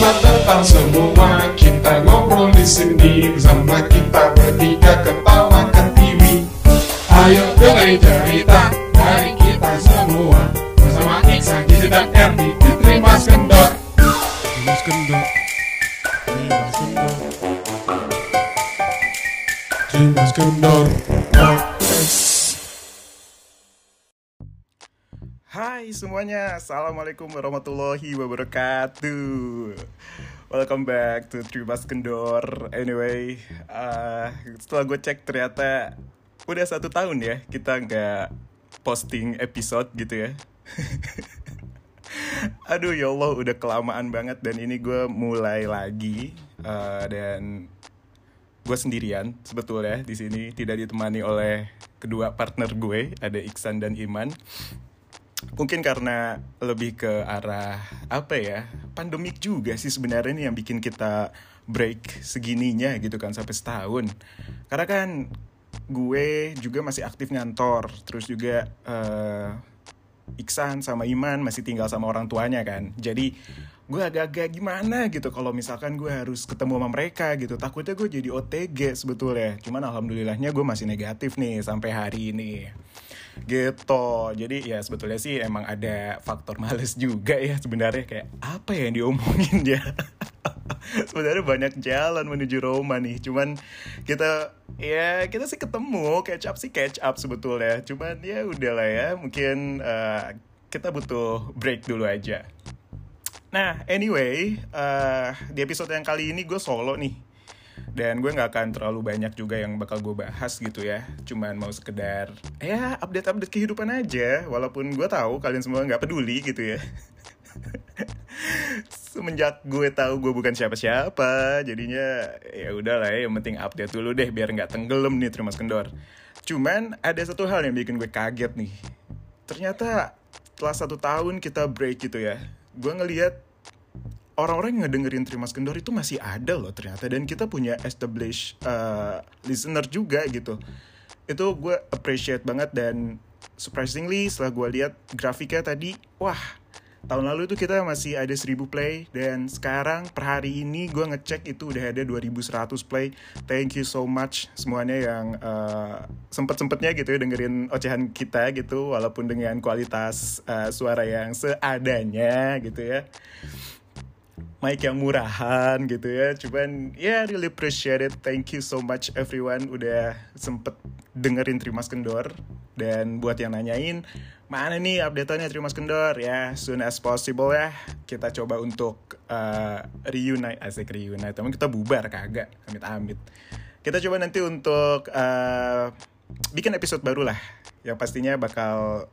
Selamat datang semua. Kita ngobrol di sini Bersama kita bertiga ketawa ke TV Ayo dengerin cerita Dari kita semua. Bersama Iksan, Gizi dan Erdi Diterima Skendor Mas Kendor Mas Kendor Mas Kendor Hai semuanya, Assalamualaikum warahmatullahi wabarakatuh. Welcome back to Tribas Kendor. Anyway, uh, setelah gue cek ternyata udah satu tahun ya kita nggak posting episode gitu ya. Aduh ya Allah udah kelamaan banget dan ini gue mulai lagi uh, dan gue sendirian sebetulnya di sini tidak ditemani oleh kedua partner gue ada Iksan dan Iman mungkin karena lebih ke arah apa ya pandemik juga sih sebenarnya ini yang bikin kita break segininya gitu kan sampai setahun. Karena kan gue juga masih aktif ngantor terus juga eh, Iksan sama Iman masih tinggal sama orang tuanya kan. Jadi gue agak-agak gimana gitu kalau misalkan gue harus ketemu sama mereka gitu. Takutnya gue jadi OTG sebetulnya. Cuman alhamdulillahnya gue masih negatif nih sampai hari ini gitu. Jadi ya sebetulnya sih emang ada faktor males juga ya sebenarnya. Kayak apa ya yang diomongin ya sebenarnya banyak jalan menuju Roma nih. Cuman kita ya kita sih ketemu. Catch up sih catch up sebetulnya. Cuman ya udahlah ya. Mungkin eh, kita butuh break dulu aja. Nah anyway eh, di episode yang kali ini gue solo nih dan gue nggak akan terlalu banyak juga yang bakal gue bahas gitu ya. Cuman mau sekedar ya update update kehidupan aja. Walaupun gue tahu kalian semua nggak peduli gitu ya. Semenjak gue tahu gue bukan siapa-siapa jadinya ya udahlah ya yang penting update dulu deh biar nggak tenggelam nih terima kendor. Cuman ada satu hal yang bikin gue kaget nih. Ternyata setelah satu tahun kita break gitu ya. Gue ngelihat orang-orang yang ngedengerin Trimas Kendor itu masih ada loh ternyata. Dan kita punya established uh, listener juga gitu. Itu gue appreciate banget dan surprisingly setelah gue lihat grafiknya tadi wah tahun lalu itu kita masih ada 1000 play dan sekarang per hari ini gue ngecek itu udah ada 2100 play. Thank you so much semuanya yang uh, sempet-sempetnya gitu ya dengerin ocehan kita gitu walaupun dengan kualitas uh, suara yang seadanya gitu ya mic yang murahan gitu ya. Cuman ya yeah, really appreciate it. Thank you so much everyone. Udah sempet dengerin Trimas Kendor. Dan buat yang nanyain mana nih updateannya Trimas Kendor? Ya soon as possible ya. Kita coba untuk uh, reunite asik reunite. Tapi kita bubar kagak. Amit amit kita coba nanti untuk uh, bikin episode baru lah yang pastinya bakal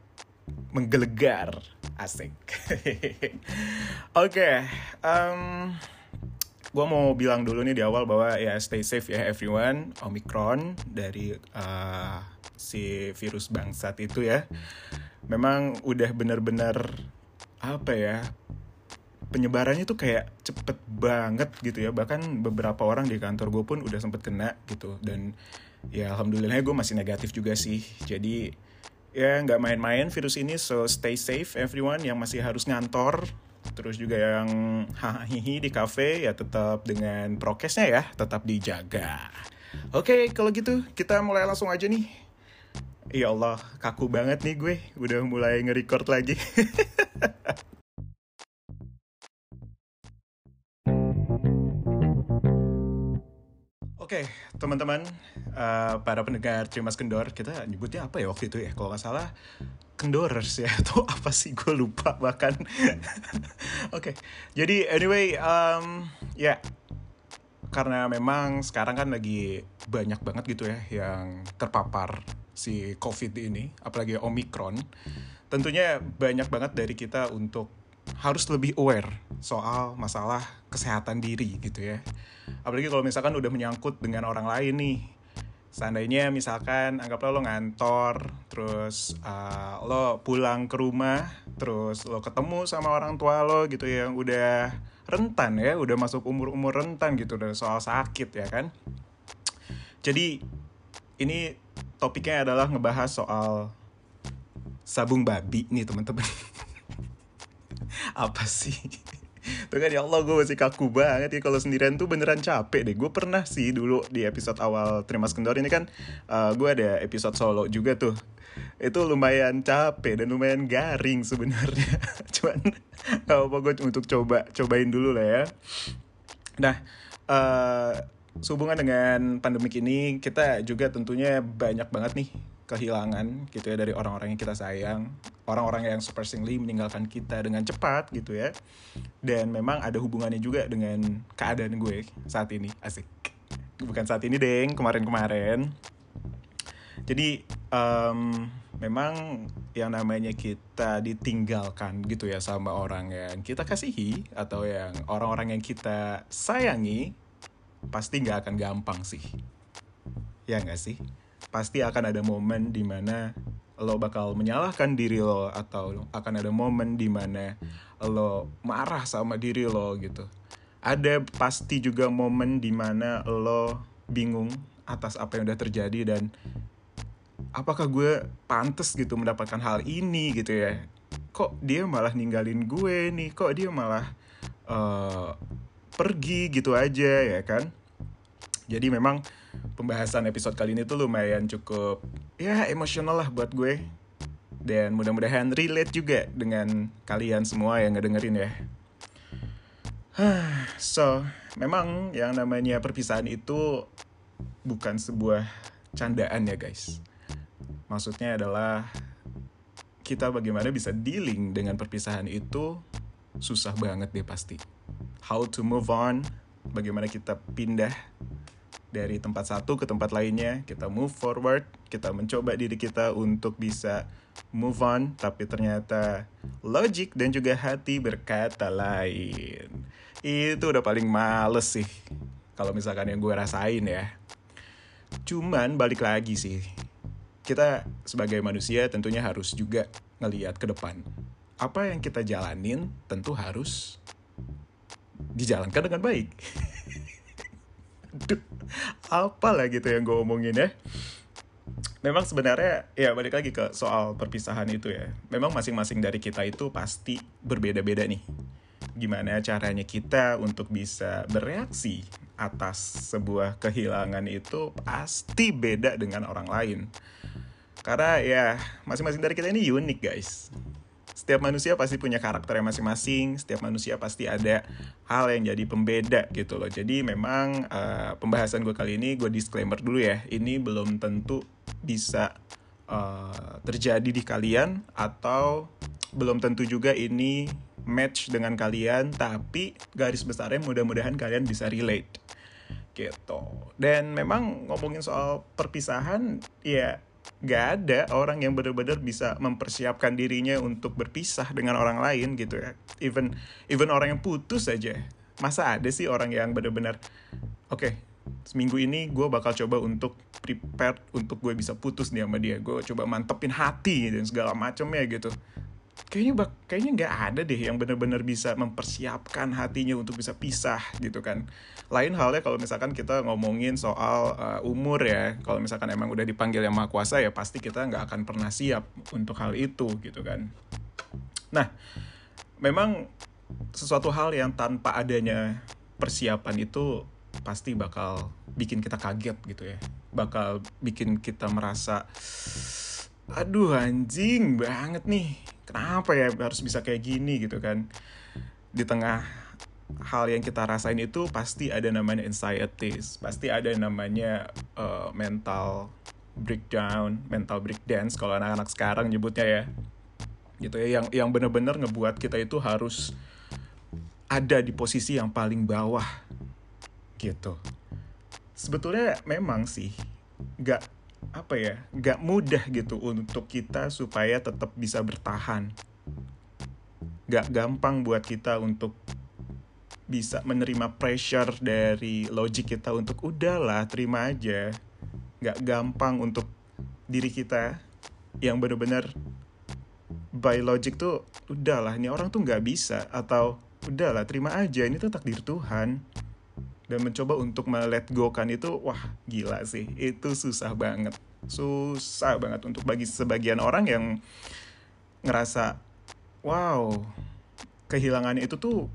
menggelegar. Asik. Oke okay, um, gue mau bilang dulu nih di awal bahwa ya stay safe ya everyone. Omikron dari uh, si virus bangsat itu ya memang udah bener-bener apa ya penyebarannya tuh kayak cepet banget gitu ya. Bahkan beberapa orang di kantor gue pun udah sempet kena gitu. Dan ya alhamdulillah gue masih negatif juga sih. Jadi ya nggak main-main virus ini so stay safe everyone yang masih harus ngantor. Terus juga yang hahihi di cafe ya tetap dengan prokesnya ya tetap dijaga. Oke okay, kalau gitu kita mulai langsung aja nih. Ya Allah kaku banget nih gue. Udah mulai nge-record lagi Oke, okay, teman-teman, uh, para pendengar Cimas Kendor, kita nyebutnya apa ya waktu itu ya? Kalau nggak salah, Kendorers ya, atau apa sih? Gue lupa bahkan. Oke, okay, jadi anyway, um, ya, yeah. karena memang sekarang kan lagi banyak banget gitu ya yang terpapar si COVID ini, apalagi Omicron. Tentunya banyak banget dari kita untuk harus lebih aware soal masalah kesehatan diri gitu ya. Apalagi kalau misalkan udah menyangkut dengan orang lain nih. Seandainya misalkan anggaplah lo ngantor, terus uh, lo pulang ke rumah, terus lo ketemu sama orang tua lo gitu yang udah rentan ya, udah masuk umur-umur rentan gitu dari soal sakit ya kan. Jadi ini topiknya adalah ngebahas soal sabung babi nih teman-teman. apa sih Tuh kan ya Allah gue masih kaku banget ya kalau sendirian tuh beneran capek deh. Gue pernah sih dulu di episode awal Trimas Kendor ini kan uh, gue ada episode solo juga tuh. Itu lumayan capek dan lumayan garing sebenarnya. Cuman gak apa gue untuk coba cobain dulu lah ya. Nah, uh, sehubungan dengan pandemik ini kita juga tentunya banyak banget nih kehilangan gitu ya dari orang-orang yang kita sayang. Orang-orang yang surprisingly meninggalkan kita dengan cepat gitu ya. Dan memang ada hubungannya juga dengan keadaan gue saat ini. Asik. Bukan saat ini deng. Kemarin-kemarin. Jadi um, memang yang namanya kita ditinggalkan gitu ya sama orang yang kita kasihi atau yang orang-orang yang kita sayangi pasti nggak akan gampang sih. Ya nggak sih pasti akan ada momen di mana lo bakal menyalahkan diri lo atau akan ada momen di mana lo marah sama diri lo gitu. Ada pasti juga momen di mana lo bingung atas apa yang udah terjadi dan apakah gue pantas gitu mendapatkan hal ini gitu ya? Kok dia malah ninggalin gue nih? Kok dia malah uh, pergi gitu aja ya kan jadi memang pembahasan episode kali ini tuh lumayan cukup ya emosional lah buat gue. Dan mudah-mudahan relate juga dengan kalian semua yang ngedengerin ya. so, memang yang namanya perpisahan itu bukan sebuah candaan ya guys. Maksudnya adalah kita bagaimana bisa dealing dengan perpisahan itu susah banget deh pasti. How to move on, bagaimana kita pindah dari tempat satu ke tempat lainnya, kita move forward, kita mencoba diri kita untuk bisa move on, tapi ternyata logic dan juga hati berkata lain. Itu udah paling males sih, kalau misalkan yang gue rasain ya. Cuman balik lagi sih, kita sebagai manusia tentunya harus juga ngeliat ke depan. Apa yang kita jalanin tentu harus dijalankan dengan baik. Apa lah gitu yang gue omongin ya. Memang sebenarnya ya balik lagi ke soal perpisahan itu ya. Memang masing-masing dari kita itu pasti berbeda-beda nih. Gimana caranya kita untuk bisa bereaksi atas sebuah kehilangan itu pasti beda dengan orang lain. Karena ya masing-masing dari kita ini unik guys setiap manusia pasti punya karakternya masing-masing, setiap manusia pasti ada hal yang jadi pembeda gitu loh. Jadi memang uh, pembahasan gue kali ini gue disclaimer dulu ya, ini belum tentu bisa uh, terjadi di kalian atau belum tentu juga ini match dengan kalian, tapi garis besarnya mudah-mudahan kalian bisa relate gitu. Dan memang ngomongin soal perpisahan, ya gak ada orang yang benar-benar bisa mempersiapkan dirinya untuk berpisah dengan orang lain gitu ya. Even even orang yang putus aja. Masa ada sih orang yang benar-benar oke, okay, seminggu ini gue bakal coba untuk prepare untuk gue bisa putus nih sama dia. Gue coba mantepin hati dan segala macamnya gitu kayaknya bak kayaknya nggak ada deh yang benar-benar bisa mempersiapkan hatinya untuk bisa pisah gitu kan. Lain halnya kalau misalkan kita ngomongin soal uh, umur ya kalau misalkan emang udah dipanggil yang maha kuasa ya pasti kita nggak akan pernah siap untuk hal itu gitu kan. Nah memang sesuatu hal yang tanpa adanya persiapan itu pasti bakal bikin kita kaget gitu ya. Bakal bikin kita merasa aduh anjing banget nih kenapa ya harus bisa kayak gini gitu kan? Di tengah hal yang kita rasain itu pasti ada namanya anxieties pasti ada namanya uh, mental breakdown mental breakdance kalau anak-anak sekarang nyebutnya ya. Gitu ya yang yang bener-bener ngebuat kita itu harus ada di posisi yang paling bawah gitu. Sebetulnya memang sih gak apa ya gak mudah gitu untuk kita supaya tetap bisa bertahan. Gak gampang buat kita untuk bisa menerima pressure dari logik kita untuk udahlah terima aja. Gak gampang untuk diri kita yang benar-benar by logic tuh udahlah ini orang tuh nggak bisa. Atau udahlah terima aja ini tuh takdir Tuhan dan mencoba untuk melet go kan itu wah gila sih itu susah banget susah banget untuk bagi sebagian orang yang ngerasa wow kehilangan itu tuh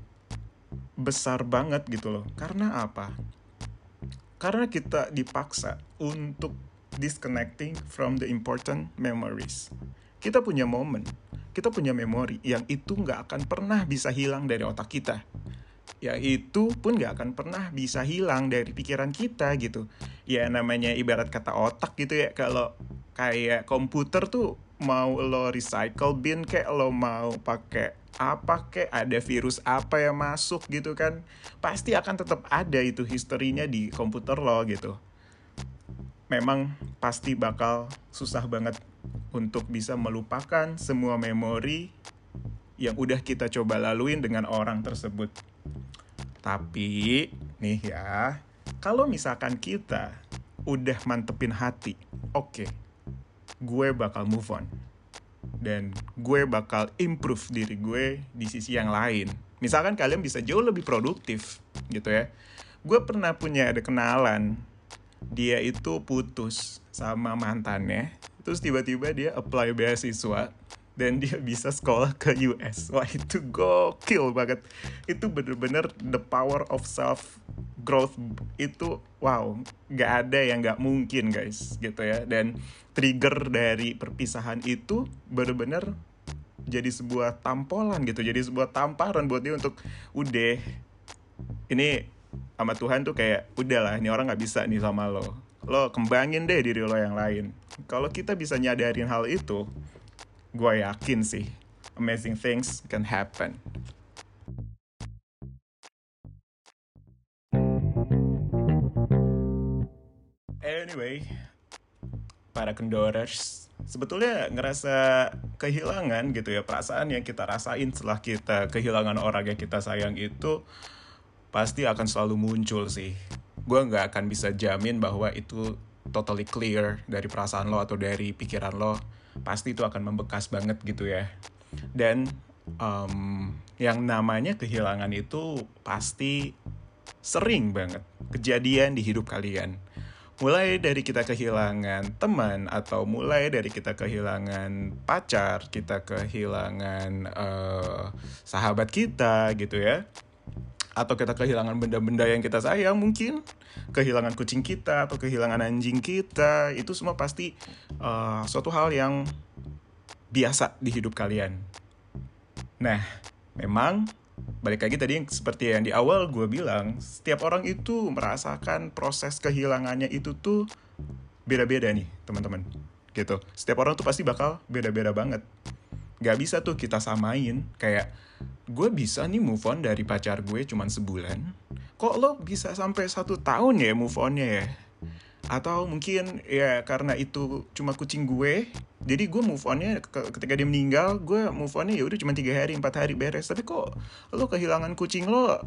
besar banget gitu loh. Karena apa? Karena kita dipaksa untuk disconnecting from the important memories. Kita punya momen, kita punya memori yang itu nggak akan pernah bisa hilang dari otak kita. Ya itu pun nggak akan pernah bisa hilang dari pikiran kita gitu. Ya namanya ibarat kata otak gitu ya kalau kayak komputer tuh mau lo recycle bin kayak lo mau pakai apa kayak ada virus apa yang masuk gitu kan pasti akan tetap ada itu historinya di komputer lo gitu memang pasti bakal susah banget untuk bisa melupakan semua memori yang udah kita coba laluin dengan orang tersebut. Tapi nih ya, kalau misalkan kita udah mantepin hati, oke, okay, gue bakal move on. Dan gue bakal improve diri gue di sisi yang lain. Misalkan kalian bisa jauh lebih produktif gitu ya. Gue pernah punya ada kenalan, dia itu putus sama mantannya. Terus tiba-tiba dia apply beasiswa dan dia bisa sekolah ke US. Wah itu gokil banget. Itu bener-bener the power of self growth itu wow nggak ada yang nggak mungkin guys gitu ya dan trigger dari perpisahan itu bener-bener jadi sebuah tampolan gitu jadi sebuah tamparan buat dia untuk udah ini sama Tuhan tuh kayak udahlah ini orang nggak bisa nih sama lo lo kembangin deh diri lo yang lain kalau kita bisa nyadarin hal itu gue yakin sih amazing things can happen. Anyway para kendorers sebetulnya ngerasa kehilangan gitu ya perasaan yang kita rasain setelah kita kehilangan orang yang kita sayang itu pasti akan selalu muncul sih. Gue nggak akan bisa jamin bahwa itu totally clear dari perasaan lo atau dari pikiran lo pasti itu akan membekas banget gitu ya. Dan um, yang namanya kehilangan itu pasti sering banget kejadian di hidup kalian. Mulai dari kita kehilangan teman atau mulai dari kita kehilangan pacar kita kehilangan uh, sahabat kita gitu ya atau kita kehilangan benda-benda yang kita sayang mungkin. Kehilangan kucing kita atau kehilangan anjing kita. Itu semua pasti uh, suatu hal yang biasa di hidup kalian. Nah memang balik lagi tadi seperti yang di awal gue bilang setiap orang itu merasakan proses kehilangannya itu tuh beda-beda nih teman-teman. Gitu. Setiap orang tuh pasti bakal beda-beda banget. Gak bisa tuh kita samain kayak gue bisa nih move on dari pacar gue cuman sebulan. Kok lo bisa sampai satu tahun ya move onnya ya? Atau mungkin ya karena itu cuma kucing gue jadi gue move onnya ketika dia meninggal gue move onnya ya udah cuma tiga hari empat hari beres. Tapi kok lo kehilangan kucing lo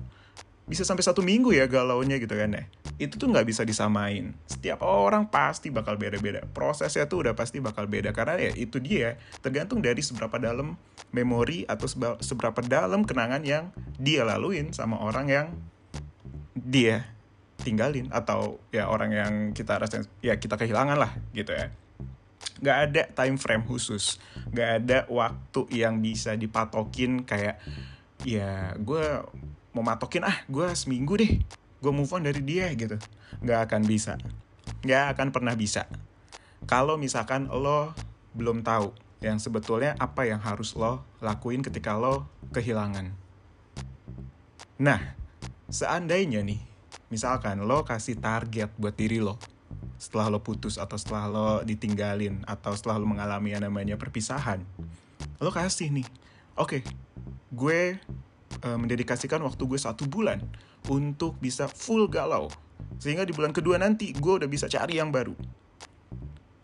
bisa sampai satu minggu ya galaunya gitu kan ya. Itu tuh nggak bisa disamain. Setiap orang pasti bakal beda-beda. Prosesnya tuh udah pasti bakal beda. Karena ya itu dia tergantung dari seberapa dalam memori atau seberapa dalam kenangan yang dia laluin sama orang yang dia tinggalin. Atau ya orang yang kita rasa ya kita kehilangan lah gitu ya. Nggak ada time frame khusus. Nggak ada waktu yang bisa dipatokin kayak ya gue mau matokin ah gue seminggu deh gue move on dari dia gitu. Nggak akan bisa. Nggak akan pernah bisa. Kalau misalkan lo belum tahu yang sebetulnya apa yang harus lo lakuin ketika lo kehilangan. Nah seandainya nih misalkan lo kasih target buat diri lo setelah lo putus atau setelah lo ditinggalin atau setelah lo mengalami yang namanya perpisahan lo kasih nih oke okay, gue uh, mendedikasikan waktu gue satu bulan untuk bisa full galau. Sehingga di bulan kedua nanti gue udah bisa cari yang baru.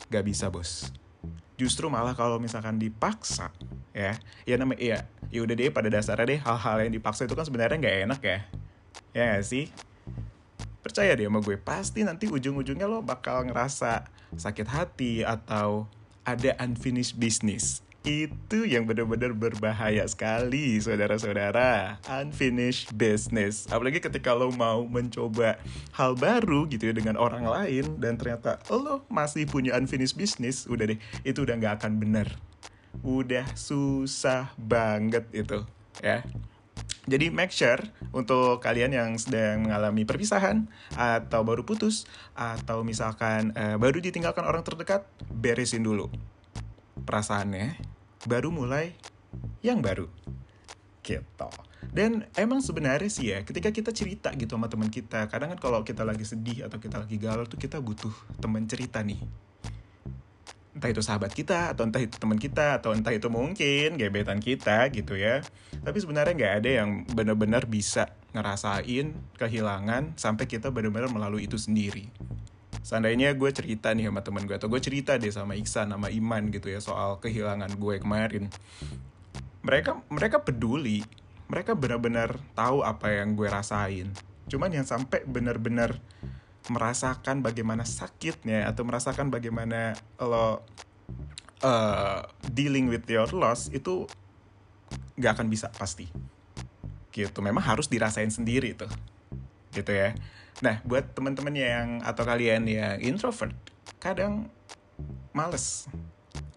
Gak bisa bos. Justru malah kalau misalkan dipaksa, ya, ya namanya, ya, ya udah deh pada dasarnya deh hal-hal yang dipaksa itu kan sebenarnya nggak enak ya, ya gak sih? Percaya deh sama gue, pasti nanti ujung-ujungnya lo bakal ngerasa sakit hati atau ada unfinished business itu yang benar-benar berbahaya sekali saudara-saudara. Unfinished business. Apalagi ketika lo mau mencoba hal baru gitu ya dengan orang lain dan ternyata lo masih punya unfinished business udah deh itu udah nggak akan bener udah susah banget itu ya. Jadi make sure untuk kalian yang sedang mengalami perpisahan atau baru putus atau misalkan eh, baru ditinggalkan orang terdekat, beresin dulu perasaannya, baru mulai yang baru. Gitu. Dan emang sebenarnya sih ya, ketika kita cerita gitu sama teman kita, kadang kan kalau kita lagi sedih atau kita lagi galau tuh kita butuh teman cerita nih entah itu sahabat kita atau entah itu teman kita atau entah itu mungkin gebetan kita gitu ya tapi sebenarnya nggak ada yang benar-benar bisa ngerasain kehilangan sampai kita benar-benar melalui itu sendiri seandainya gue cerita nih sama teman gue atau gue cerita deh sama Iksan sama Iman gitu ya soal kehilangan gue kemarin. Mereka mereka peduli. Mereka benar-benar tahu apa yang gue rasain. Cuman yang sampai benar-benar merasakan bagaimana sakitnya atau merasakan bagaimana lo uh, dealing with your loss itu nggak akan bisa pasti. Gitu. Memang harus dirasain sendiri tuh gitu ya. Nah buat teman-teman yang atau kalian yang introvert kadang males.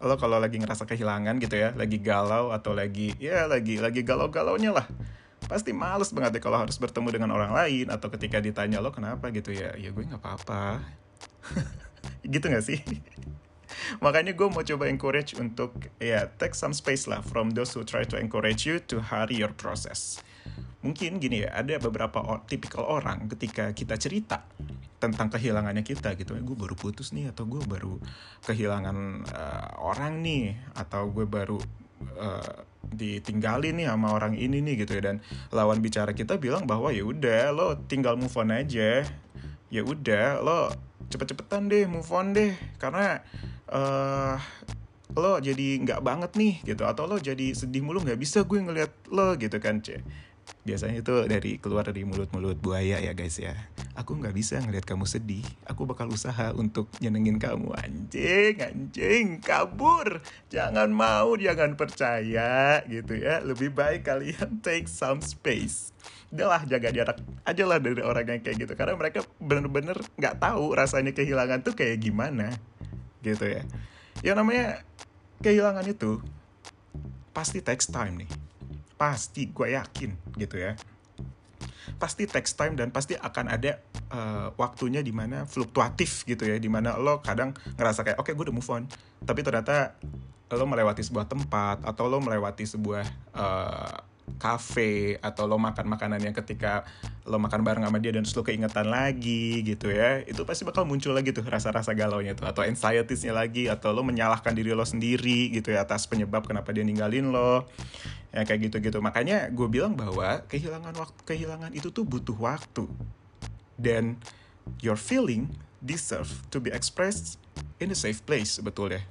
Lo kalau lagi ngerasa kehilangan gitu ya lagi galau atau lagi ya lagi lagi galau-galaunya lah. Pasti males banget deh kalau harus bertemu dengan orang lain atau ketika ditanya lo kenapa? gitu ya. Ya gue nggak apa-apa. Gitu nggak sih? Makanya gue mau coba encourage untuk ya take some space lah from those who try to encourage you to hurry your process mungkin gini ya ada beberapa tipikal orang ketika kita cerita tentang kehilangannya kita gitu gue baru putus nih atau gue baru kehilangan uh, orang nih atau gue baru uh, ditinggalin nih sama orang ini nih gitu ya. Dan lawan bicara kita bilang bahwa ya udah lo tinggal move on aja. Ya udah lo cepet-cepetan deh move on deh. Karena uh, lo jadi nggak banget nih gitu atau lo jadi sedih mulu nggak bisa gue ngeliat lo gitu kan cek biasanya itu dari keluar dari mulut-mulut buaya ya guys ya. Aku nggak bisa ngeliat kamu sedih. Aku bakal usaha untuk nyenengin kamu. Anjing anjing kabur. Jangan mau jangan percaya gitu ya. Lebih baik kalian take some space. Udahlah jaga jarak aja lah dari orang yang kayak gitu. Karena mereka bener-bener nggak tahu rasanya kehilangan tuh kayak gimana gitu ya. Yang namanya kehilangan itu pasti takes time nih pasti gue yakin gitu ya. Pasti takes time dan pasti akan ada uh, waktunya di mana fluktuatif gitu ya di mana lo kadang ngerasa kayak oke okay, gue udah move on. Tapi ternyata lo melewati sebuah tempat atau lo melewati sebuah uh, cafe atau lo makan makanan yang ketika lo makan bareng sama dia dan lo keingetan lagi gitu ya itu pasti bakal muncul lagi tuh rasa-rasa galau nya tuh atau anxietiesnya lagi atau lo menyalahkan diri lo sendiri gitu ya atas penyebab kenapa dia ninggalin lo ya kayak gitu-gitu. Makanya gue bilang bahwa kehilangan waktu kehilangan itu tuh butuh waktu. Dan your feeling deserve to be expressed in a safe place sebetulnya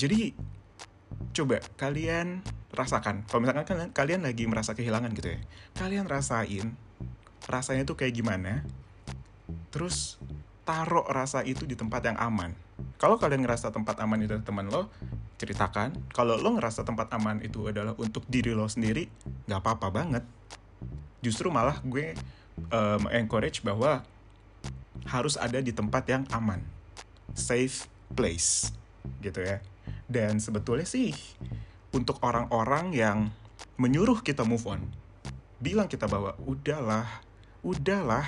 jadi coba kalian rasakan. Kalau misalkan kalian, kalian lagi merasa kehilangan gitu ya. Kalian rasain rasanya tuh kayak gimana? Terus taruh rasa itu di tempat yang aman kalau kalian ngerasa tempat aman itu teman lo ceritakan kalau lo ngerasa tempat aman itu adalah untuk diri lo sendiri nggak apa-apa banget justru malah gue um, encourage bahwa harus ada di tempat yang aman safe place gitu ya dan sebetulnya sih untuk orang-orang yang menyuruh kita move on. Bilang kita bahwa udahlah, udahlah.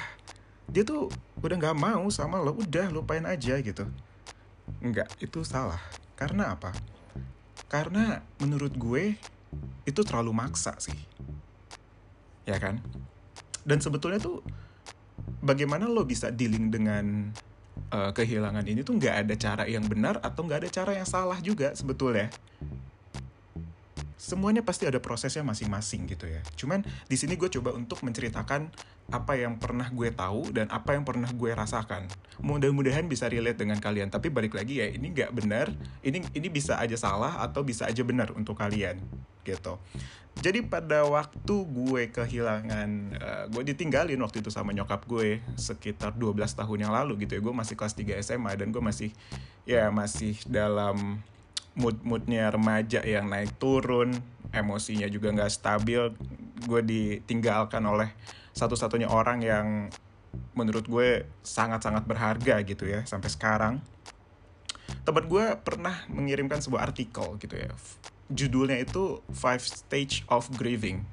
Dia tuh udah nggak mau sama lo, udah lupain aja gitu. Enggak, itu salah. Karena apa? Karena menurut gue itu terlalu maksa sih. Ya kan? Dan sebetulnya tuh bagaimana lo bisa dealing dengan uh, kehilangan ini tuh nggak ada cara yang benar atau nggak ada cara yang salah juga sebetulnya semuanya pasti ada prosesnya masing-masing gitu ya. Cuman di sini gue coba untuk menceritakan apa yang pernah gue tahu dan apa yang pernah gue rasakan. Mudah-mudahan bisa relate dengan kalian. Tapi balik lagi ya, ini nggak benar. Ini ini bisa aja salah atau bisa aja benar untuk kalian gitu. Jadi pada waktu gue kehilangan, uh, gue ditinggalin waktu itu sama nyokap gue sekitar 12 tahun yang lalu gitu ya. Gue masih kelas 3 SMA dan gue masih ya masih dalam mood-moodnya remaja yang naik turun, emosinya juga nggak stabil. Gue ditinggalkan oleh satu-satunya orang yang menurut gue sangat-sangat berharga gitu ya sampai sekarang. Teman gue pernah mengirimkan sebuah artikel gitu ya. Judulnya itu Five Stage of Grieving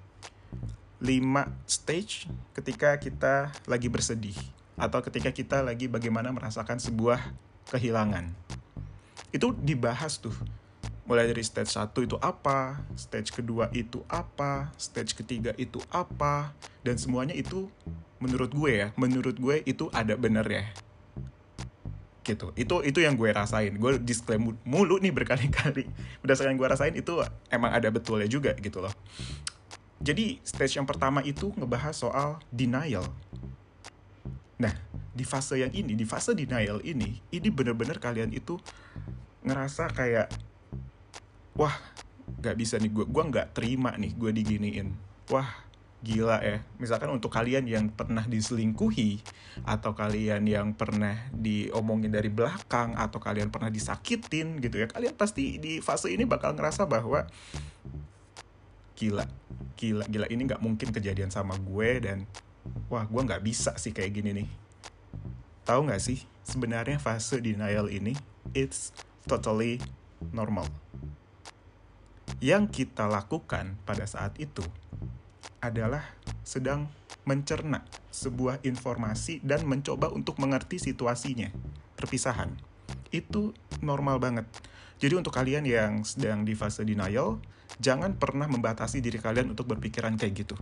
lima stage ketika kita lagi bersedih atau ketika kita lagi bagaimana merasakan sebuah kehilangan. Itu dibahas tuh. Mulai dari stage 1 itu apa, stage kedua itu apa, stage ketiga itu apa, dan semuanya itu menurut gue ya, menurut gue itu ada bener ya. Gitu. Itu itu yang gue rasain. Gue disclaim mulu nih berkali-kali. Berdasarkan yang gue rasain itu emang ada betulnya juga gitu loh. Jadi stage yang pertama itu ngebahas soal denial. Nah, di fase yang ini, di fase denial ini, ini bener-bener kalian itu ngerasa kayak, wah, gak bisa nih gue, gue nggak terima nih gue diginiin. Wah, gila ya. Misalkan untuk kalian yang pernah diselingkuhi, atau kalian yang pernah diomongin dari belakang, atau kalian pernah disakitin gitu ya, kalian pasti di fase ini bakal ngerasa bahwa gila gila gila ini nggak mungkin kejadian sama gue dan wah gue nggak bisa sih kayak gini nih tahu nggak sih sebenarnya fase denial ini it's totally normal. Yang kita lakukan pada saat itu adalah sedang mencerna sebuah informasi dan mencoba untuk mengerti situasinya perpisahan. Itu normal banget. Jadi untuk kalian yang sedang di fase denial jangan pernah membatasi diri kalian untuk berpikiran kayak gitu.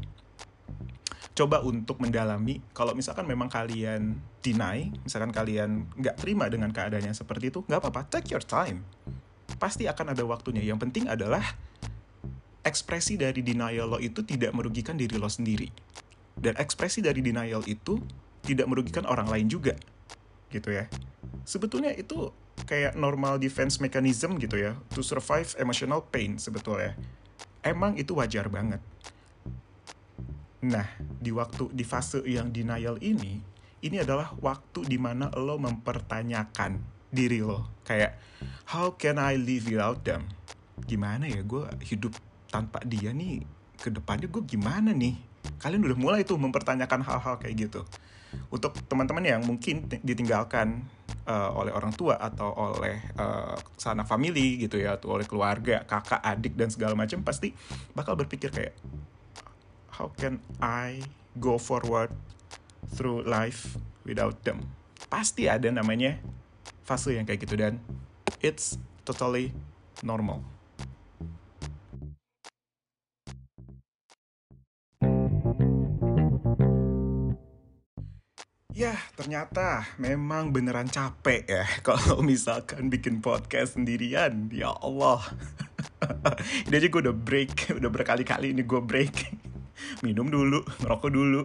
Coba untuk mendalami, kalau misalkan memang kalian deny, misalkan kalian nggak terima dengan keadaannya seperti itu, nggak apa-apa, take your time. Pasti akan ada waktunya. Yang penting adalah ekspresi dari denial lo itu tidak merugikan diri lo sendiri. Dan ekspresi dari denial itu tidak merugikan orang lain juga. Gitu ya. Sebetulnya itu kayak normal defense mechanism gitu ya to survive emotional pain sebetulnya emang itu wajar banget nah di waktu di fase yang denial ini ini adalah waktu di mana lo mempertanyakan diri lo. Kayak how can I live without them? Gimana ya gue hidup tanpa dia nih ke depannya gue gimana nih? Kalian udah mulai tuh mempertanyakan hal-hal kayak gitu. Untuk teman-teman yang mungkin ditinggalkan uh, oleh orang tua atau oleh uh, sana family gitu ya atau oleh keluarga kakak adik dan segala macam pasti bakal berpikir kayak how can I go forward through life without them pasti ada namanya fase yang kayak gitu dan it's totally normal Ya, ternyata memang beneran capek ya kalau misalkan bikin podcast sendirian. Ya Allah. ini aja gue udah break, udah berkali-kali ini gue break. Minum dulu, ngerokok dulu.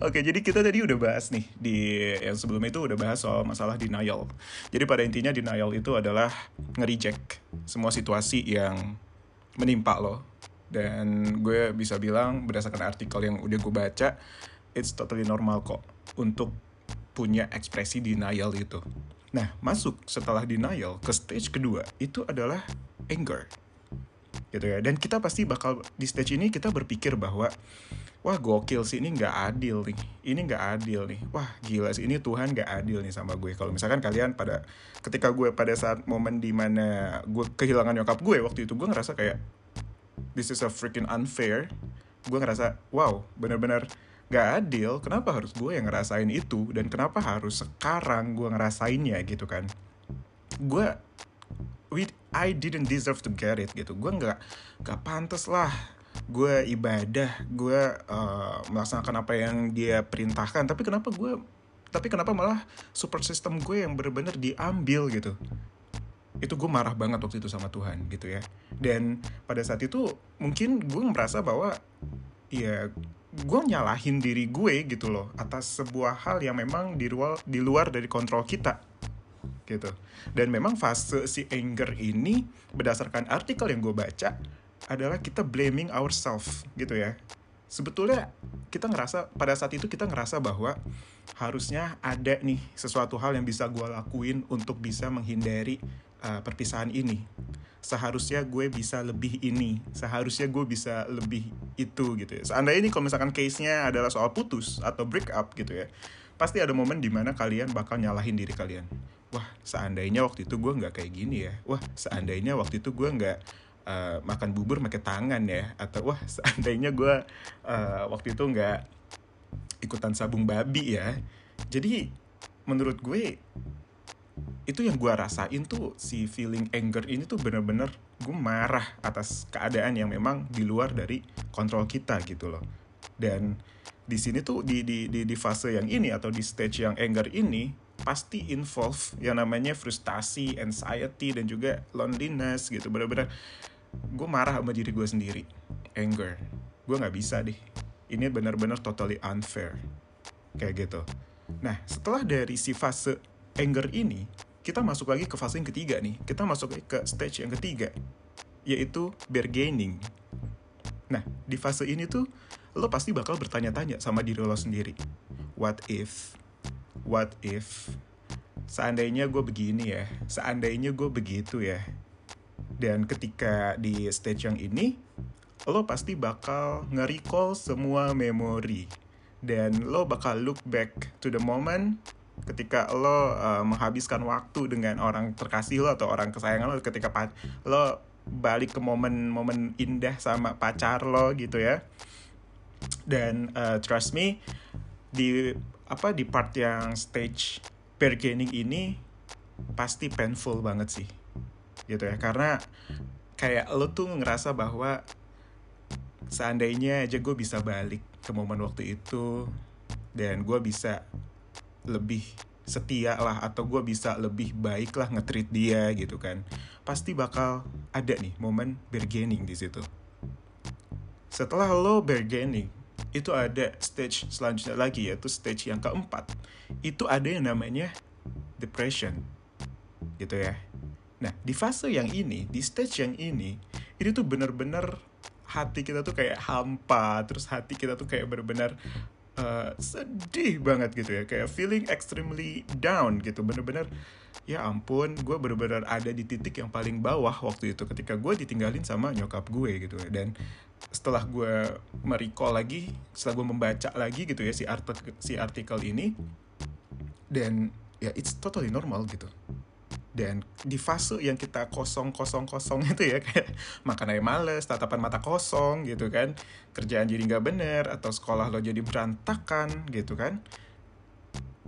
Oke, jadi kita tadi udah bahas nih di yang sebelumnya itu udah bahas soal masalah denial. Jadi pada intinya denial itu adalah nge-reject semua situasi yang menimpa lo. Dan gue bisa bilang berdasarkan artikel yang udah gue baca, it's totally normal kok untuk punya ekspresi denial itu. Nah, masuk setelah denial ke stage kedua itu adalah anger. Gitu ya. Dan kita pasti bakal di stage ini kita berpikir bahwa wah gokil sih ini nggak adil nih. Ini nggak adil nih. Wah gila sih ini Tuhan nggak adil nih sama gue. Kalau misalkan kalian pada ketika gue pada saat momen di mana gue kehilangan nyokap gue waktu itu gue ngerasa kayak this is a freaking unfair. Gue ngerasa wow bener-bener gak adil kenapa harus gue yang ngerasain itu dan kenapa harus sekarang gue ngerasainnya gitu kan gue we I didn't deserve to get it gitu. Gue nggak nggak pantas lah. Gue ibadah gue uh, melaksanakan apa yang dia perintahkan. Tapi kenapa gue tapi kenapa malah super system gue yang bener-bener diambil gitu? Itu gue marah banget waktu itu sama Tuhan gitu ya. Dan pada saat itu mungkin gue merasa bahwa ya gue nyalahin diri gue gitu loh atas sebuah hal yang memang di luar di luar dari kontrol kita gitu. Dan memang fase si anger ini berdasarkan artikel yang gue baca adalah kita blaming ourselves gitu ya. Sebetulnya kita ngerasa pada saat itu kita ngerasa bahwa harusnya ada nih sesuatu hal yang bisa gue lakuin untuk bisa menghindari uh, perpisahan ini. Seharusnya gue bisa lebih ini seharusnya gue bisa lebih itu gitu ya. Seandainya ini kalau misalkan case-nya adalah soal putus atau break up gitu ya pasti ada momen di mana kalian bakal nyalahin diri kalian wah seandainya waktu itu gue nggak kayak gini ya. Wah seandainya waktu itu gue nggak uh, makan bubur pakai tangan ya. Atau wah seandainya gue uh, waktu itu nggak ikutan sabung babi ya. Jadi menurut gue itu yang gue rasain tuh si feeling anger ini tuh bener-bener gue marah atas keadaan yang memang di luar dari kontrol kita gitu loh. Dan di sini tuh di di di, di fase yang ini atau di stage yang anger ini pasti involve yang namanya frustasi, anxiety dan juga loneliness gitu bener-bener gue marah sama diri gue sendiri anger gue nggak bisa deh ini bener-bener totally unfair kayak gitu nah setelah dari si fase anger ini kita masuk lagi ke fase yang ketiga nih. Kita masuk ke stage yang ketiga, yaitu bargaining. Nah, di fase ini tuh lo pasti bakal bertanya-tanya sama diri lo sendiri. What if? What if? Seandainya gue begini ya, seandainya gue begitu ya. Dan ketika di stage yang ini, lo pasti bakal nge-recall semua memori. Dan lo bakal look back to the moment ketika lo uh, menghabiskan waktu dengan orang terkasih lo atau orang kesayangan lo ketika lo balik ke momen-momen indah sama pacar lo gitu ya dan uh, trust me di apa di part yang stage bargaining ini pasti painful banget sih. Gitu ya karena kayak lo tuh ngerasa bahwa seandainya aja gue bisa balik ke momen waktu itu dan gue bisa lebih setia lah atau gue bisa lebih baik lah ngetreat dia gitu kan pasti bakal ada nih momen bargaining di situ. Setelah lo bargaining itu ada stage selanjutnya lagi yaitu stage yang keempat. Itu ada yang namanya depression. Gitu ya. Nah di fase yang ini di stage yang ini ini tuh bener-bener hati kita tuh kayak hampa terus hati kita tuh kayak bener-bener uh, sedih banget gitu ya. Kayak feeling extremely down gitu. Bener-bener ya ampun gue bener-bener ada di titik yang paling bawah waktu itu ketika gue ditinggalin sama nyokap gue gitu ya. Dan setelah gue merecall lagi setelah gue membaca lagi gitu ya si artikel si artikel ini dan ya it's totally normal gitu. Dan di fase yang kita kosong kosong kosong itu ya kayak makan aja males tatapan mata kosong gitu kan kerjaan jadi nggak bener atau sekolah lo jadi berantakan gitu kan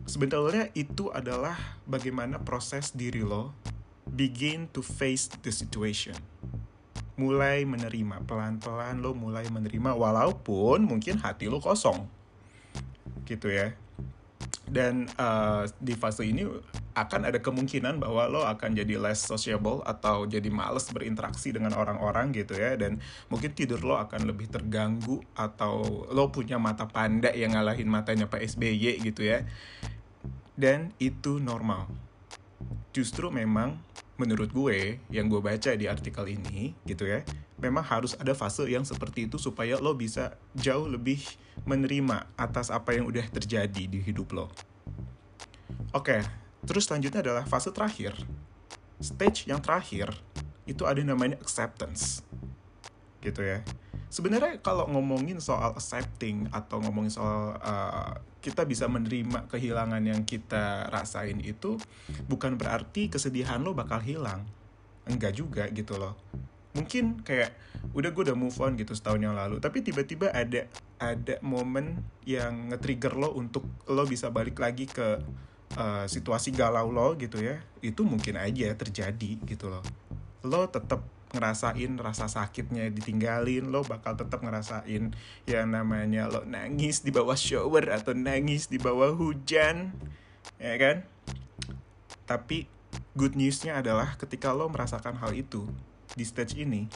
sebenarnya itu adalah bagaimana proses diri lo begin to face the situation mulai menerima pelan-pelan lo mulai menerima walaupun mungkin hati lo kosong. Gitu ya. Dan uh, di fase ini akan ada kemungkinan bahwa lo akan jadi less sociable atau jadi males berinteraksi dengan orang-orang gitu ya. Dan mungkin tidur lo akan lebih terganggu atau lo punya mata panda yang ngalahin matanya Pak SBY gitu ya. Dan itu normal. Justru memang menurut gue yang gue baca di artikel ini gitu ya memang harus ada fase yang seperti itu supaya lo bisa jauh lebih menerima atas apa yang udah terjadi di hidup lo oke Terus selanjutnya adalah fase terakhir. Stage yang terakhir itu ada namanya acceptance. Gitu ya. Sebenarnya kalau ngomongin soal accepting atau ngomongin soal uh, kita bisa menerima kehilangan yang kita rasain itu bukan berarti kesedihan lo bakal hilang. Enggak juga gitu loh. Mungkin kayak udah gue udah move on gitu setahun yang lalu, tapi tiba-tiba ada ada momen yang nge-trigger lo untuk lo bisa balik lagi ke uh, situasi galau lo gitu ya itu mungkin aja terjadi gitu loh lo tetap ngerasain rasa sakitnya ditinggalin lo bakal tetap ngerasain yang namanya lo nangis di bawah shower atau nangis di bawah hujan ya kan? Tapi good newsnya adalah ketika lo merasakan hal itu di stage ini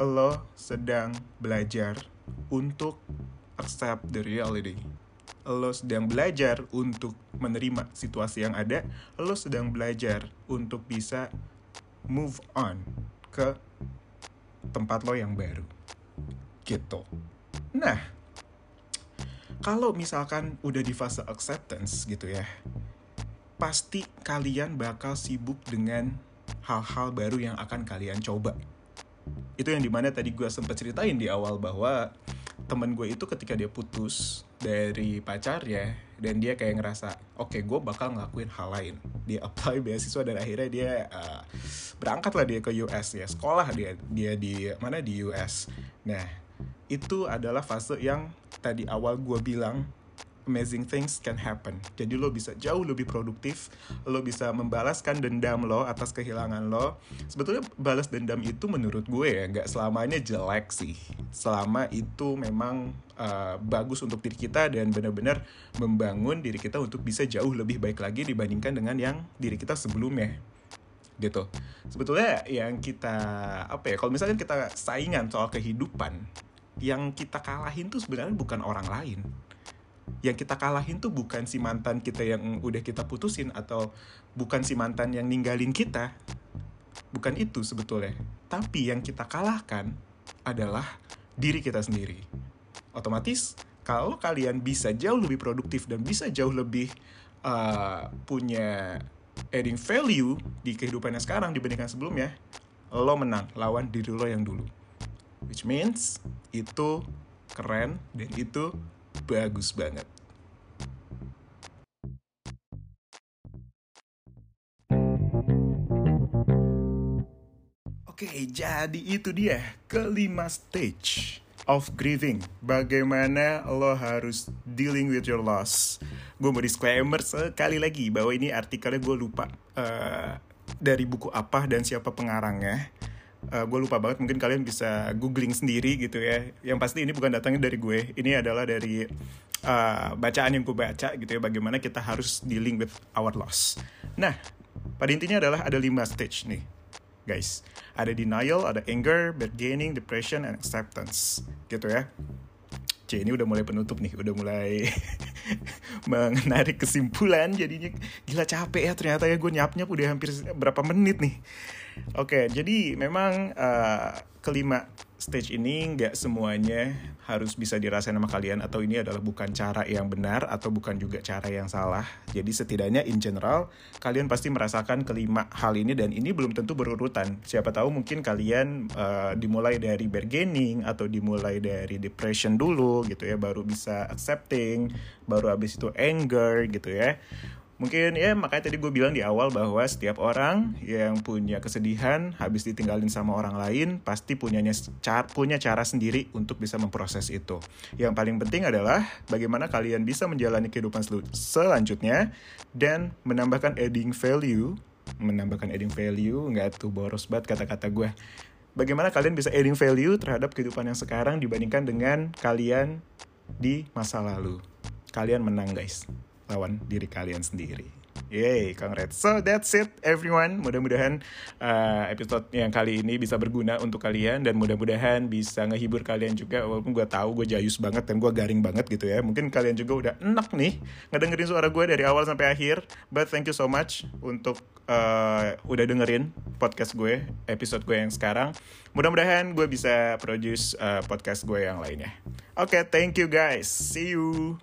lo sedang belajar untuk accept the reality. Lo sedang belajar untuk menerima situasi yang ada, lo sedang belajar untuk bisa move on ke tempat lo yang baru. Gitu. Nah, kalau misalkan udah di fase acceptance gitu ya, pasti kalian bakal sibuk dengan hal-hal baru yang akan kalian coba. Itu yang di mana tadi gue sempat ceritain di awal bahwa temen gue itu ketika dia putus dari pacarnya dan dia kayak ngerasa oke gue bakal ngelakuin hal lain. Dia apply beasiswa dan akhirnya dia uh, berangkat lah dia ke US ya sekolah dia dia di mana di US nah itu adalah fase yang tadi awal gue bilang amazing things can happen. Jadi lo bisa jauh lebih produktif, lo bisa membalaskan dendam lo atas kehilangan lo. Sebetulnya balas dendam itu menurut gue ya nggak selamanya jelek sih. Selama itu memang uh, bagus untuk diri kita dan benar-benar membangun diri kita untuk bisa jauh lebih baik lagi dibandingkan dengan yang diri kita sebelumnya gitu. Sebetulnya yang kita apa ya? Kalau misalnya kita saingan soal kehidupan, yang kita kalahin tuh sebenarnya bukan orang lain yang kita kalahin tuh bukan si mantan kita yang udah kita putusin atau bukan si mantan yang ninggalin kita. Bukan itu sebetulnya. Tapi yang kita kalahkan adalah diri kita sendiri. Otomatis kalau kalian bisa jauh lebih produktif dan bisa jauh lebih uh, punya adding value di kehidupannya sekarang dibandingkan sebelumnya, lo menang lawan diri lo yang dulu. Which means itu keren dan itu bagus banget. Oke, jadi itu dia kelima stage of grieving. Bagaimana lo harus dealing with your loss. Gue mau disclaimer sekali lagi bahwa ini artikelnya gue lupa uh, dari buku apa dan siapa pengarangnya uh, gue lupa banget mungkin kalian bisa googling sendiri gitu ya. Yang pasti ini bukan datangnya dari gue ini adalah dari uh, bacaan yang gue baca gitu ya bagaimana kita harus dealing with our loss. Nah pada intinya adalah ada lima stage nih guys. Ada denial ada anger bargaining depression and acceptance gitu ya. C ini udah mulai penutup nih, udah mulai menarik kesimpulan jadinya. Gila capek ya ternyata ya gue nyap nyap udah hampir berapa menit nih. Oke, jadi memang uh, kelima stage ini nggak semuanya harus bisa dirasain sama kalian atau ini adalah bukan cara yang benar atau bukan juga cara yang salah. Jadi setidaknya in general kalian pasti merasakan kelima hal ini dan ini belum tentu berurutan. Siapa tahu mungkin kalian uh, dimulai dari bargaining atau dimulai dari depression dulu gitu ya baru bisa accepting, baru habis itu anger gitu ya mungkin ya makanya tadi gue bilang di awal bahwa setiap orang yang punya kesedihan habis ditinggalin sama orang lain pasti punyanya car punya cara sendiri untuk bisa memproses itu. Yang paling penting adalah bagaimana kalian bisa menjalani kehidupan sel selanjutnya dan menambahkan adding value, menambahkan adding value nggak tuh boros banget kata-kata gue. Bagaimana kalian bisa adding value terhadap kehidupan yang sekarang dibandingkan dengan kalian di masa lalu. Kalian menang guys lawan diri kalian sendiri. Yay, congrats. So that's it everyone. Mudah-mudahan uh, episode yang kali ini bisa berguna untuk kalian dan mudah-mudahan bisa ngehibur kalian juga walaupun gue tahu gue jayus banget dan gue garing banget gitu ya. Mungkin kalian juga udah enak nih ngedengerin suara gue dari awal sampai akhir. But thank you so much untuk uh, udah dengerin podcast gue, episode gue yang sekarang. Mudah-mudahan gue bisa produce uh, podcast gue yang lainnya. Oke, okay, thank you guys. See you.